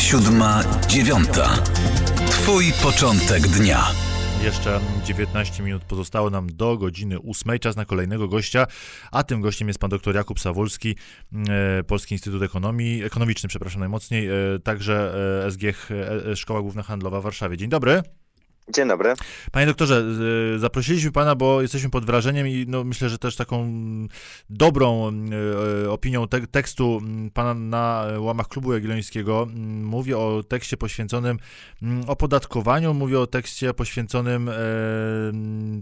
Siódma, dziewiąta. Twój początek dnia. Jeszcze 19 minut pozostało nam do godziny 8. Czas na kolejnego gościa, a tym gościem jest pan dr Jakub Sawulski, e, Polski Instytut Ekonomii, Ekonomiczny, przepraszam najmocniej, e, także e, SGH, Szkoła Główna Handlowa w Warszawie. Dzień dobry. Dzień dobry. Panie doktorze, zaprosiliśmy pana, bo jesteśmy pod wrażeniem i no, myślę, że też taką dobrą e, opinią te tekstu pana na łamach Klubu Jagiellońskiego. Mówię o tekście poświęconym opodatkowaniu, mówię o tekście poświęconym e,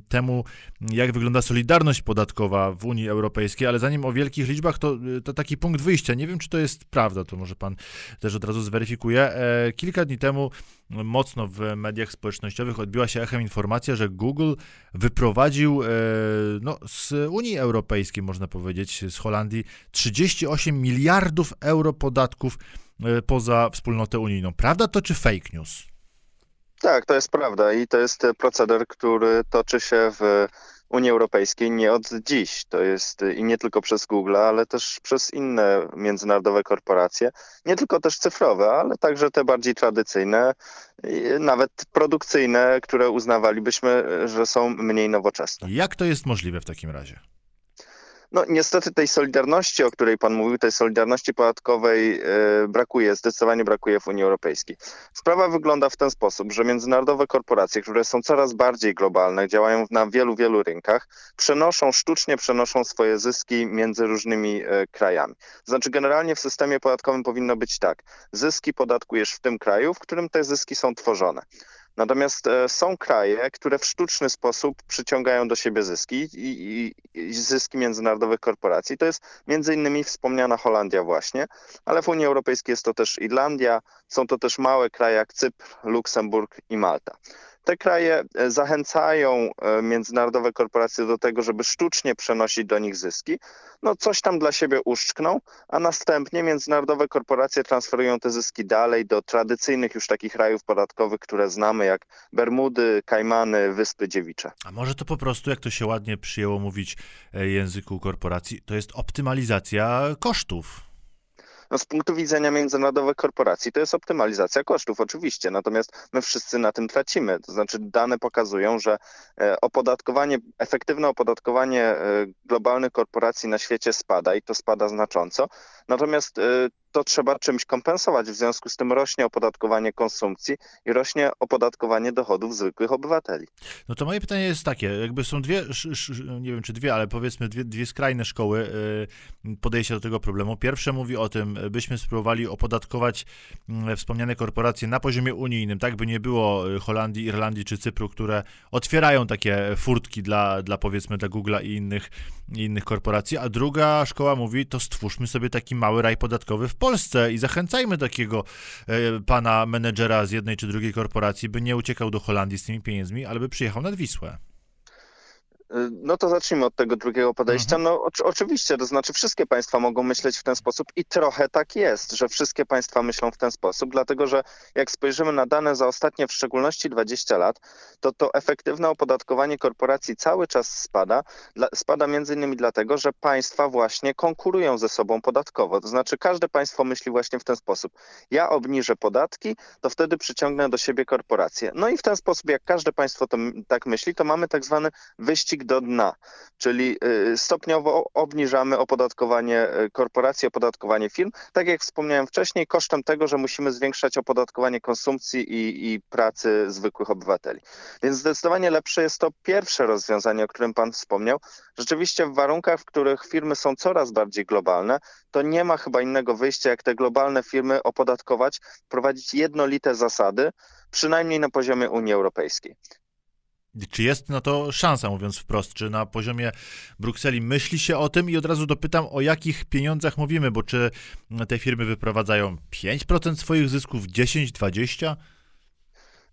temu, jak wygląda solidarność podatkowa w Unii Europejskiej, ale zanim o wielkich liczbach, to, to taki punkt wyjścia. Nie wiem, czy to jest prawda, to może pan też od razu zweryfikuje. E, kilka dni temu mocno w mediach społecznościowych odbiła się echem informacja, że Google wyprowadził e, no, z Unii Europejskiej, można powiedzieć, z Holandii, 38 miliardów euro podatków e, poza wspólnotę unijną. Prawda to czy fake news? Tak, to jest prawda i to jest proceder, który toczy się w Unii Europejskiej nie od dziś. To jest i nie tylko przez Google, ale też przez inne międzynarodowe korporacje. Nie tylko też cyfrowe, ale także te bardziej tradycyjne, nawet produkcyjne, które uznawalibyśmy, że są mniej nowoczesne. Jak to jest możliwe w takim razie? No niestety tej solidarności, o której Pan mówił, tej solidarności podatkowej e, brakuje, zdecydowanie brakuje w Unii Europejskiej. Sprawa wygląda w ten sposób, że międzynarodowe korporacje, które są coraz bardziej globalne, działają na wielu, wielu rynkach, przenoszą, sztucznie przenoszą swoje zyski między różnymi e, krajami. Znaczy generalnie w systemie podatkowym powinno być tak, zyski podatkujesz w tym kraju, w którym te zyski są tworzone. Natomiast e, są kraje, które w sztuczny sposób przyciągają do siebie zyski i, i, i, zyski międzynarodowych korporacji. To jest między innymi wspomniana Holandia właśnie, ale w Unii Europejskiej jest to też Irlandia, są to też małe kraje jak Cypr, Luksemburg i Malta te kraje e, zachęcają e, międzynarodowe korporacje do tego, żeby sztucznie przenosić do nich zyski. No coś tam dla siebie uszczkną, a następnie międzynarodowe korporacje transferują te zyski dalej do tradycyjnych już takich rajów podatkowych, które znamy jak Bermudy, Kajmany, Wyspy Dziewicze. A może to po prostu, jak to się ładnie przyjęło mówić e, języku korporacji, to jest optymalizacja kosztów. No, z punktu widzenia międzynarodowych korporacji to jest optymalizacja kosztów, oczywiście, natomiast my wszyscy na tym tracimy. To znaczy dane pokazują, że e, opodatkowanie, efektywne opodatkowanie e, globalnych korporacji na świecie spada i to spada znacząco. Natomiast e, to trzeba czymś kompensować. W związku z tym rośnie opodatkowanie konsumpcji i rośnie opodatkowanie dochodów zwykłych obywateli. No to moje pytanie jest takie, jakby są dwie, nie wiem czy dwie, ale powiedzmy dwie, dwie skrajne szkoły y, podejścia do tego problemu. Pierwsze mówi o tym, byśmy spróbowali opodatkować mm, wspomniane korporacje na poziomie unijnym, tak by nie było y, Holandii, Irlandii czy Cypru, które otwierają takie furtki dla, dla powiedzmy dla Google'a i innych, innych korporacji, a druga szkoła mówi, to stwórzmy sobie taki mały raj podatkowy w Polsce i zachęcajmy takiego e, pana menedżera z jednej czy drugiej korporacji, by nie uciekał do Holandii z tymi pieniędzmi, ale by przyjechał nad Wisłę. No to zacznijmy od tego drugiego podejścia. Mhm. No o, oczywiście, to znaczy wszystkie państwa mogą myśleć w ten sposób i trochę tak jest, że wszystkie państwa myślą w ten sposób, dlatego że jak spojrzymy na dane za ostatnie w szczególności 20 lat, to to efektywne opodatkowanie korporacji cały czas spada. Dla, spada między innymi dlatego, że państwa właśnie konkurują ze sobą podatkowo. To znaczy każde państwo myśli właśnie w ten sposób. Ja obniżę podatki, to wtedy przyciągnę do siebie korporacje. No i w ten sposób, jak każde państwo to, tak myśli, to mamy tak zwany wyścig wyścig do dna, czyli y, stopniowo obniżamy opodatkowanie y, korporacji, opodatkowanie firm, tak jak wspomniałem wcześniej, kosztem tego, że musimy zwiększać opodatkowanie konsumpcji i, i pracy zwykłych obywateli. Więc zdecydowanie lepsze jest to pierwsze rozwiązanie, o którym Pan wspomniał. Rzeczywiście w warunkach, w których firmy są coraz bardziej globalne, to nie ma chyba innego wyjścia, jak te globalne firmy opodatkować, prowadzić jednolite zasady, przynajmniej na poziomie Unii Europejskiej. Czy jest na to szansa, mówiąc wprost? Czy na poziomie Brukseli myśli się o tym? I od razu dopytam, o jakich pieniądzach mówimy, bo czy te firmy wyprowadzają 5% swoich zysków, 10, 20%?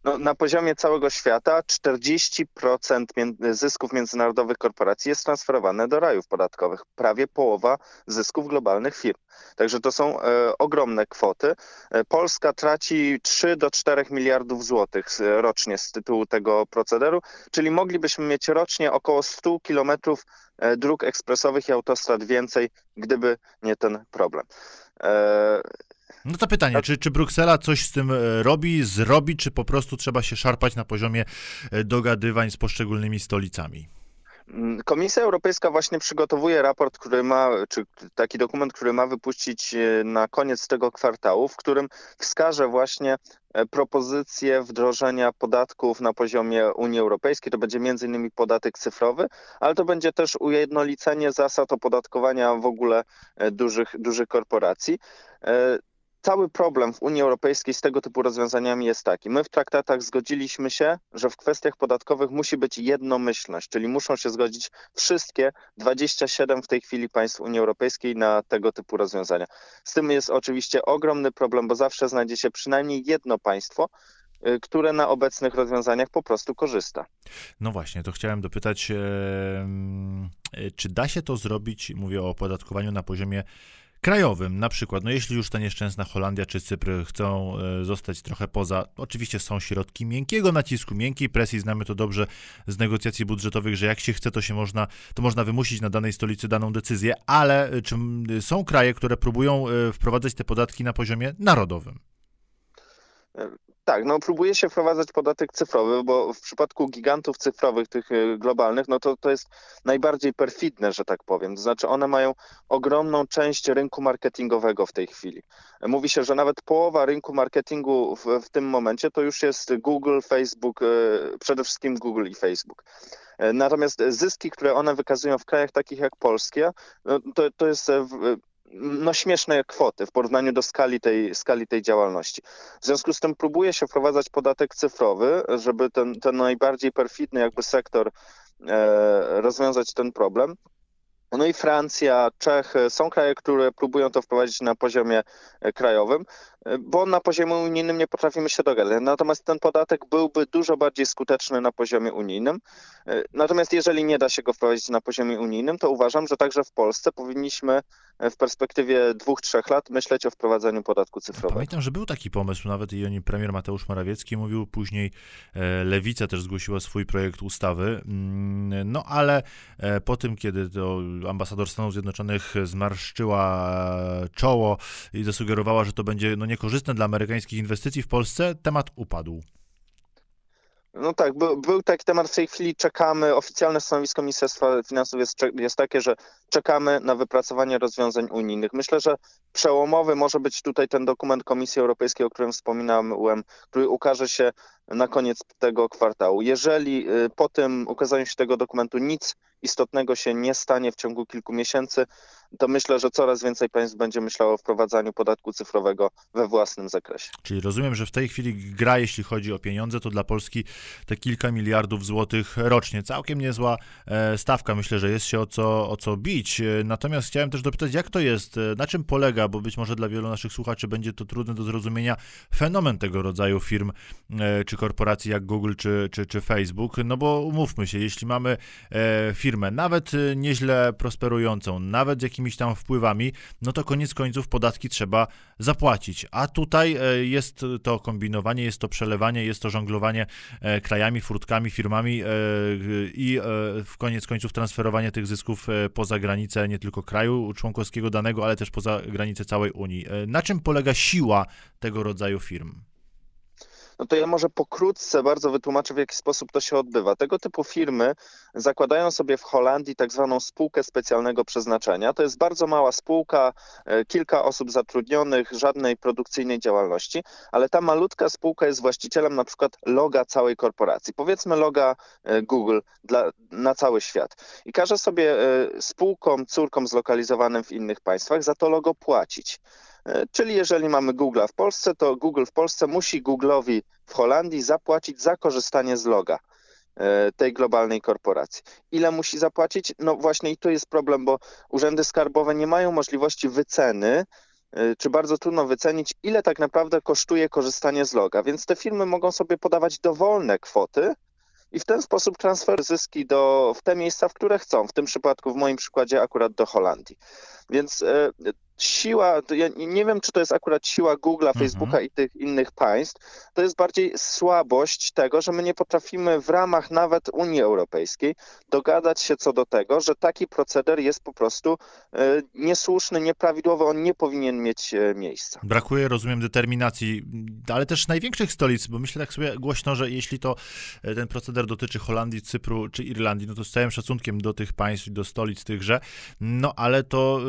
No, na poziomie całego świata 40% zysków międzynarodowych korporacji jest transferowane do rajów podatkowych. Prawie połowa zysków globalnych firm. Także to są e, ogromne kwoty. E, Polska traci 3 do 4 miliardów złotych rocznie z tytułu tego procederu, czyli moglibyśmy mieć rocznie około 100 kilometrów e, dróg ekspresowych i autostrad więcej, gdyby nie ten problem. E, No to pytanie, czy, czy Bruksela coś z tym e, robi, zrobi, czy po prostu trzeba się szarpać na poziomie e, dogadywań z poszczególnymi stolicami? Mm, Komisja Europejska właśnie przygotowuje raport, który ma, czy taki dokument, który ma wypuścić e, na koniec tego kwartału, w którym wskaże właśnie propozycje wdrożenia podatków na poziomie Unii Europejskiej. To będzie między innymi podatek cyfrowy, ale to będzie też ujednolicenie zasad opodatkowania w ogóle dużych, dużych korporacji cały problem w Unii Europejskiej z tego typu rozwiązaniami jest taki. My w traktatach zgodziliśmy się, że w kwestiach podatkowych musi być jednomyślność, czyli muszą się zgodzić wszystkie 27 w tej chwili państw Unii Europejskiej na tego typu rozwiązania. Z tym jest oczywiście ogromny problem, bo zawsze znajdzie się przynajmniej jedno państwo, y, które na obecnych rozwiązaniach po prostu korzysta. No właśnie, to chciałem dopytać, czy da się to zrobić, mówię o opodatkowaniu na poziomie krajowym, na przykład, no jeśli już ta nieszczęsna Holandia czy Cypr chcą e, zostać trochę poza, oczywiście są środki miękkiego nacisku, miękkiej presji, znamy to dobrze z negocjacji budżetowych, że jak się chce, to się można, to można wymusić na danej stolicy daną decyzję, ale e, czy są kraje, które próbują e, wprowadzać te podatki na poziomie narodowym? Tak, no próbuje się wprowadzać podatek cyfrowy, bo w przypadku gigantów cyfrowych, tych y, globalnych, no to to jest najbardziej perfidne, że tak powiem. To znaczy one mają ogromną część rynku marketingowego w tej chwili. Mówi się, że nawet połowa rynku marketingu w, w tym momencie to już jest Google, Facebook, y, przede wszystkim Google i Facebook. Natomiast zyski, które one wykazują w krajach takich jak Polskie, no to, to jest no, śmieszne kwoty w porównaniu do skali tej, skali tej działalności. W związku z tym próbuje się wprowadzać podatek cyfrowy, żeby ten, ten najbardziej perfidny jakby sektor e, rozwiązać ten problem. No i Francja, Czechy są kraje, które próbują to wprowadzić na poziomie e, krajowym, bo na poziomie unijnym nie potrafimy się dogadać. Natomiast ten podatek byłby dużo bardziej skuteczny na poziomie unijnym. E, natomiast jeżeli nie da się go wprowadzić na poziomie unijnym, to uważam, że także w Polsce powinniśmy w perspektywie dwóch, trzech lat myśleć o wprowadzeniu podatku cyfrowego. Pamiętam, że był taki pomysł, nawet i oni premier Mateusz Morawiecki mówił, później Lewica też zgłosiła swój projekt ustawy, mm, no ale po tym, kiedy to ambasador Stanów Zjednoczonych zmarszczyła czoło i zasugerowała, że to będzie no, niekorzystne dla amerykańskich inwestycji w Polsce, temat upadł. No tak, był, był taki temat, w tej chwili czekamy, oficjalne stanowisko Ministerstwa Finansów jest, jest takie, że czekamy na wypracowanie rozwiązań unijnych. Myślę, że przełomowy może być tutaj ten dokument Komisji Europejskiej, o którym wspominałem, który ukaże się na koniec tego kwartału. Jeżeli y, po tym ukazaniu się tego dokumentu nic istotnego się nie stanie w ciągu kilku miesięcy, to myślę, że coraz więcej państw będzie myślało o wprowadzaniu podatku cyfrowego we własnym zakresie. Czyli rozumiem, że w tej chwili gra, jeśli chodzi o pieniądze, to dla Polski te kilka miliardów złotych rocznie. Całkiem niezła e, stawka. Myślę, że jest się o co, o co bić. E, natomiast chciałem też dopytać, jak to jest, e, na czym polega, bo być może dla wielu naszych słuchaczy będzie to trudne do zrozumienia, fenomen tego rodzaju firm czy korporacji jak Google czy, czy, czy Facebook. No bo umówmy się, jeśli mamy firmę, nawet nieźle prosperującą, nawet z jakimiś tam wpływami, no to koniec końców podatki trzeba zapłacić. A tutaj e, jest to kombinowanie, jest to przelewanie, jest to żonglowanie e, krajami, furtkami, firmami e, i w koniec końców transferowanie tych zysków poza granicę nie tylko kraju członkowskiego danego, ale też poza granicę całej Unii. Na czym polega siła tego rodzaju firm? No to ja może pokrótce bardzo wytłumaczę, w jaki sposób to się odbywa. Tego typu firmy zakładają sobie w Holandii tak zwaną spółkę specjalnego przeznaczenia. To jest bardzo mała spółka, e, kilka osób zatrudnionych, żadnej produkcyjnej działalności, ale ta malutka spółka jest właścicielem na przykład loga całej korporacji. Powiedzmy loga e, Google dla, na cały świat. I każe sobie e, spółkom, córkom zlokalizowanym w innych państwach za to logo płacić. E, czyli jeżeli mamy Google w Polsce, to Google w Polsce musi Google'owi w Holandii zapłacić za korzystanie z loga e, tej globalnej korporacji. Ile musi zapłacić? No właśnie i tu jest problem, bo urzędy skarbowe nie mają możliwości wyceny, e, czy bardzo trudno wycenić, ile tak naprawdę kosztuje korzystanie z loga. Więc te firmy mogą sobie podawać dowolne kwoty i w ten sposób transfer zyski do, w te miejsca, w które chcą. W tym przypadku, w moim przykładzie, akurat do Holandii. Więc siła, ja nie wiem, czy to jest akurat siła Google'a, Mhm. Facebooka i tych innych państw, to jest bardziej słabość tego, że my nie potrafimy w ramach nawet Unii Europejskiej dogadać się co do tego, że taki proceder jest po prostu e, niesłuszny, nieprawidłowy, on nie powinien mieć e, miejsca. Brakuje, rozumiem, determinacji, ale też największych stolic, bo myślę tak sobie głośno, że jeśli to e, ten proceder dotyczy Holandii, Cypru czy Irlandii, no to z całym szacunkiem do tych państw i do stolic tychże, no ale to y,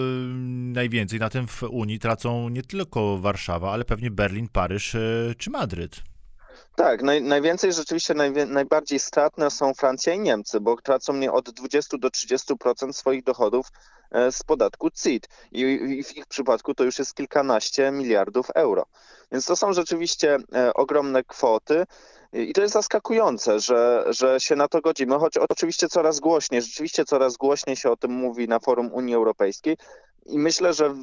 najwięcej na tym w Unii tracą nie tylko Warszawa, ale pewnie Berlin, Paryż y, czy Madryt. Tak, naj, najwięcej rzeczywiście najbardziej stratne są Francja i Niemcy, bo tracą nie od 20 do 30% swoich dochodów e, z podatku CIT I, i w ich przypadku to już jest kilkanaście miliardów euro. Więc to są rzeczywiście e, ogromne kwoty. I to jest zaskakujące, że, że się na to godzimy, choć oczywiście coraz głośniej, rzeczywiście coraz głośniej się o tym mówi na forum Unii Europejskiej. I myślę, że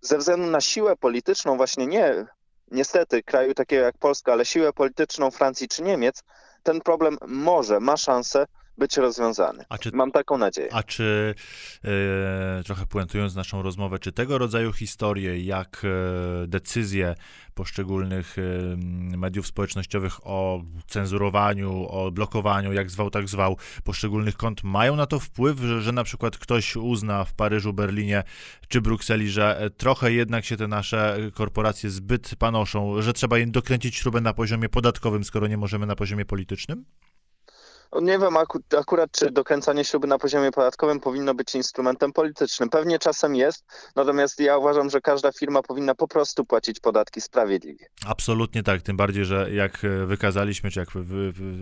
ze względu na siłę polityczną, właśnie nie niestety kraju takiego jak Polska, ale siłę polityczną Francji czy Niemiec, ten problem może, ma szansę być rozwiązany. Czy, Mam taką nadzieję. a czy e, trochę puentując naszą rozmowę, czy tego rodzaju historie, jak e, decyzje poszczególnych e, mediów społecznościowych o cenzurowaniu, o blokowaniu, jak zwał, tak zwał, poszczególnych kont, mają na to wpływ, że, że na przykład ktoś uzna w Paryżu, Berlinie czy Brukseli, że e, trochę jednak się te nasze korporacje zbyt panoszą, że trzeba im dokręcić śrubę na poziomie podatkowym, skoro nie możemy na poziomie politycznym? Nie wiem aku, akurat, czy dokręcanie śruby na poziomie podatkowym powinno być instrumentem politycznym. Pewnie czasem jest, natomiast ja uważam, że każda firma powinna po prostu płacić podatki sprawiedliwie. Absolutnie tak, tym bardziej, że jak wykazaliśmy, czy jak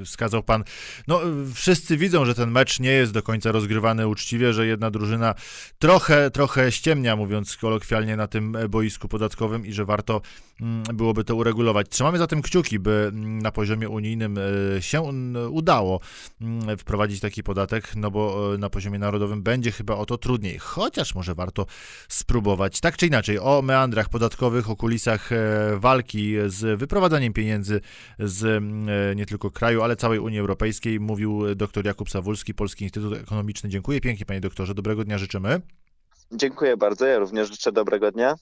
wskazał pan, no wszyscy widzą, że ten mecz nie jest do końca rozgrywany uczciwie, że jedna drużyna trochę, trochę ściemnia, mówiąc kolokwialnie, na tym boisku podatkowym i że warto mm, byłoby to uregulować. Trzymamy zatem kciuki, by mm, na poziomie unijnym e, się udało wprowadzić taki podatek, no bo e, na poziomie narodowym będzie chyba o to trudniej, chociaż może warto spróbować. Tak czy inaczej, o meandrach podatkowych, o kulisach e, walki z wyprowadzaniem pieniędzy z mm, nie tylko kraju, ale całej Unii Europejskiej mówił dr Jakub Sawulski, Polski Instytut Ekonomiczny. Dziękuję pięknie, panie doktorze, dobrego dnia życzymy. Dziękuję bardzo, ja również życzę dobrego dnia.